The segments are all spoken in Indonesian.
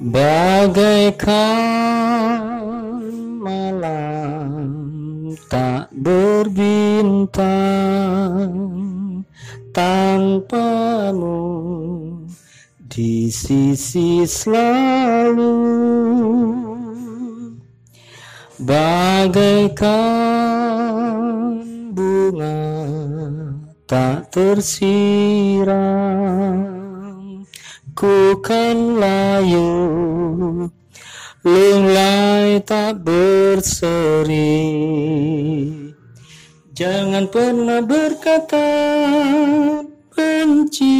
Bagaikan malam tak berbintang tanpamu di sisi selalu. Bagaikan bunga tak tersiram ku kan layu. Lunglai tak berseri. Jangan pernah berkata benci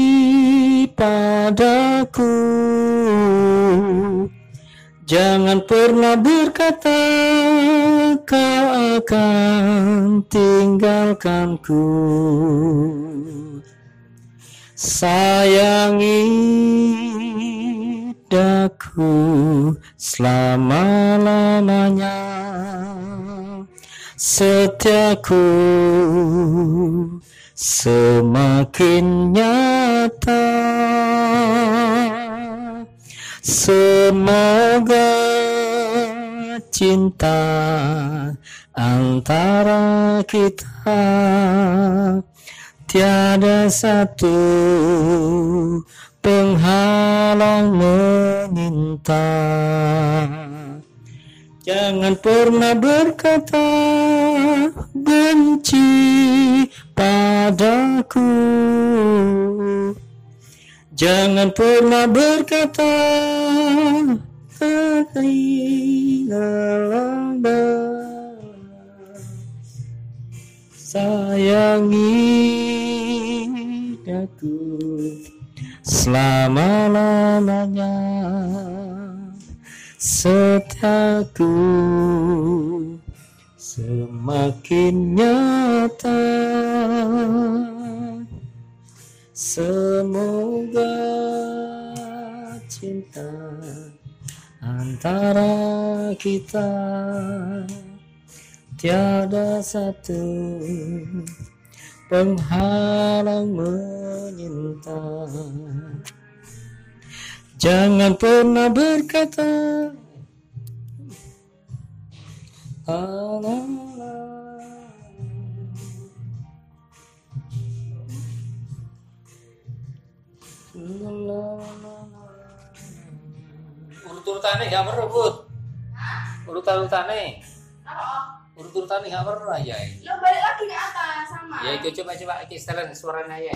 padaku. Jangan pernah berkata kau akan tinggalkanku Sayangi daku selama-lamanya. Setiaku semakin nyata. Semoga cinta antara kita tiada satu penghalang meminta. Jangan pernah berkata benci padaku. Jangan pernah berkata Sayangi aku selama-lamanya. Setiaku semakin nyata. Semoga cinta antara kita tiada satu penghalang menyinta. Jangan pernah berkata urut-urutane gak perlu bud urut-urutane urut-urutane gak perlu aja Lo balik lagi ke atas sama. ya itu coba coba iki setelan suaranya ya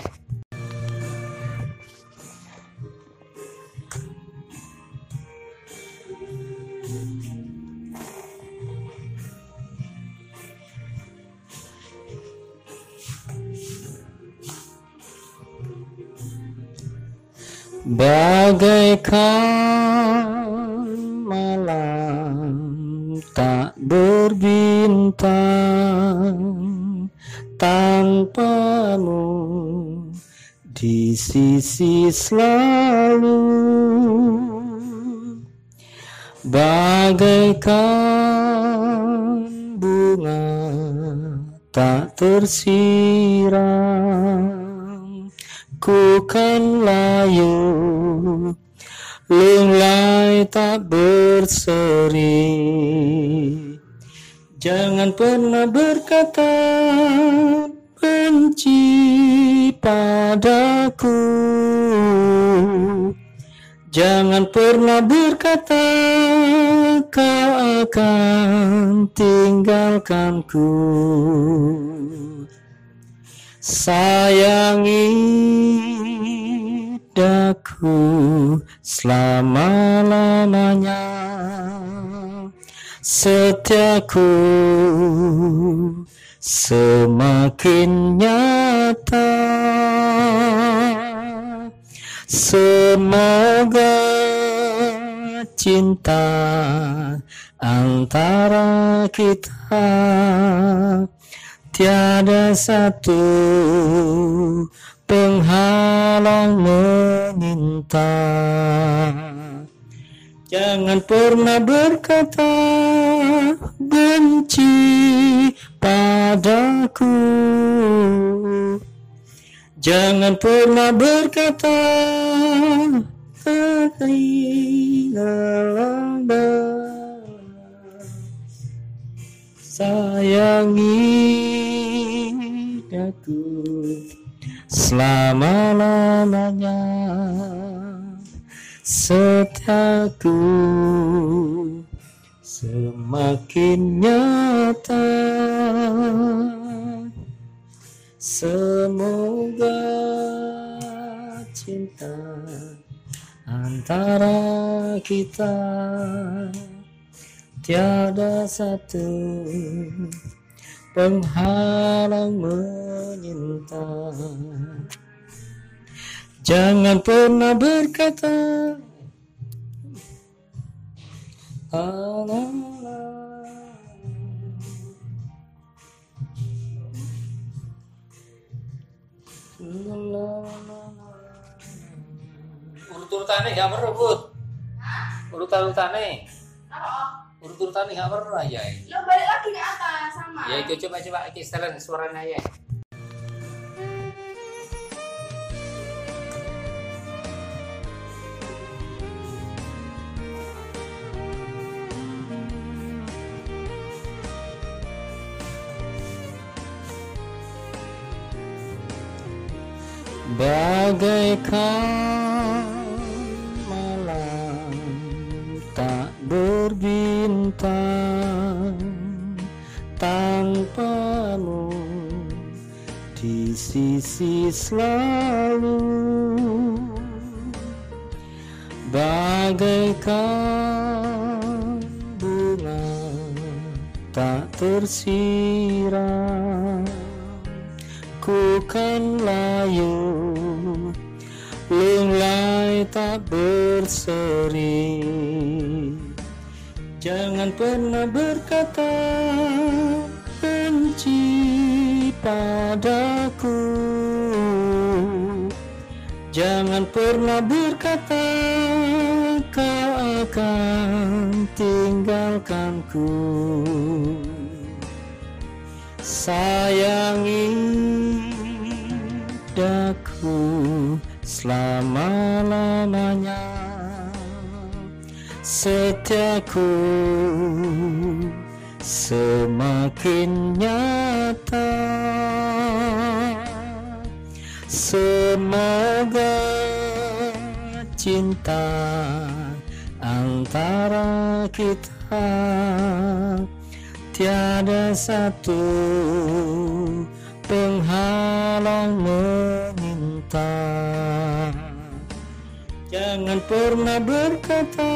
Bagaikan tanpamu di sisi selalu. Bagaikan bunga tak tersiram ku kan layu lunglai tak berseri jangan pernah berkata benci padaku. Jangan pernah berkata kau akan tinggalkanku Sayangi daku selama-lamanya Setiaku semakin nyata Semoga cinta antara kita tiada satu penghalang meminta. Jangan pernah berkata benci padaku. Jangan pernah berkata terhina. Sayangi aku selama-lamanya setiaku semakin nyata. Semoga cinta antara kita tiada satu penghalang menyinta jangan pernah berkata "Alah." Urut-urutane gak perlu, Bud. Urut-urutane. Apa? Urut-urutane gak perlu ya. Lo balik lagi ke atas sama. Ya itu coba coba iki setelan suaranya ya. Bagaikan malam tak berbintang tanpamu di sisi selalu. Bagaikan bunga tak tersiram ku kan layu lunglai tak berseri. Jangan pernah berkata benci padaku. Jangan pernah berkata kau akan tinggalkanku sayangi daku selama-lamanya. Setiaku semakin nyata. Semoga cinta antara kita tiada satu penghalang meminta. Jangan pernah berkata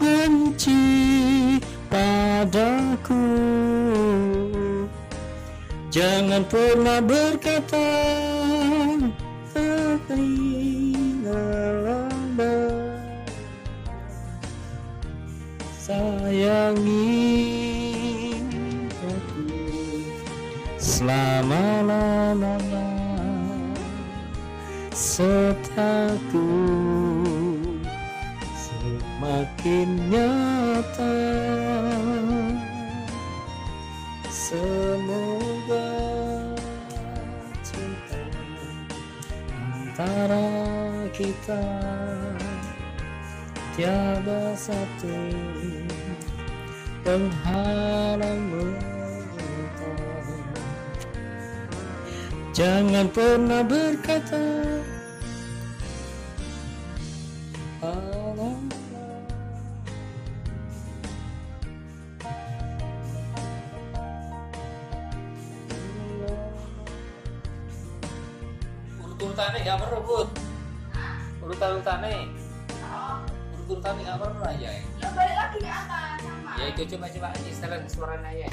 benci padaku. Jangan pernah berkata sayangi selama-lamanya setiaku semakin nyata. Semoga cinta antara kita tiada satu penghalang jangan pernah berkata "Alah." Urut-urutane gak perlu, Bud. Urut-urutane. Oh, Urut-urutane gak perlu ya. lo balik lagi ke atas sama. Ya itu coba coba iki setelan suaranya ya.